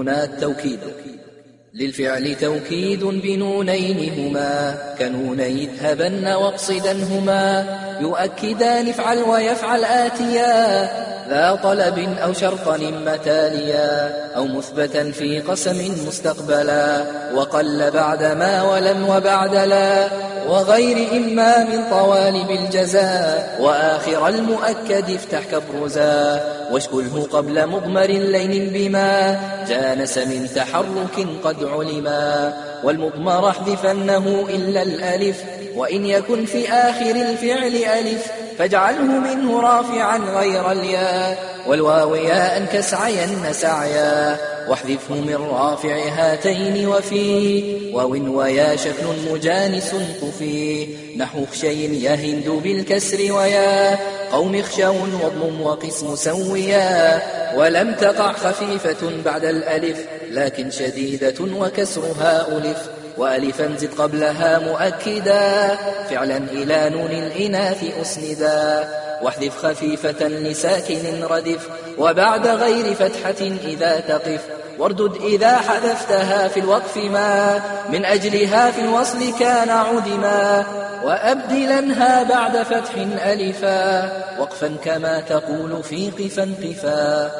نونا التوكيد. للفعل توكيد بنونين هما كنوني اذهبن واقصدنهما. يؤكدان افعل ويفعل آتيا. ذا طلب أو شرطا متاليا أو مثبتا في قسم مستقبلا. وقل بعد ما ولم وبعد لا. وغير إما من طوالب الجزاء. وآخر المؤكد افتح كبرزا. واشكله قبل مضمر لين بما. جانس من تحرك قد علما. والمضمر احذفنه إلا الألف. وإن يكن في آخر الفعل ألف فاجعله منه رافعا غير الياء. والواو ياء كسعين سعيا. واحذفه من رافع هاتين وفي. واو ويا شكل مجانس قفي نحو خشي يهند بالكسر ويا. قوم خشون وضم وقسم سويا. ولم تقع خفيفة بعد الألف لكن شديدة وكسرها ألف. وألفا زد قبلها مؤكدا. فعلا إلى نون الإناث أسندا. واحذف خفيفة لساكن ردف. وبعد غير فتحة إذا تقف. واردد إذا حذفتها في الوقف ما. من أجلها في الوصل كان عدما. وأبدلنها بعد فتح ألفا. وقفا كما تقول في قفا قفا.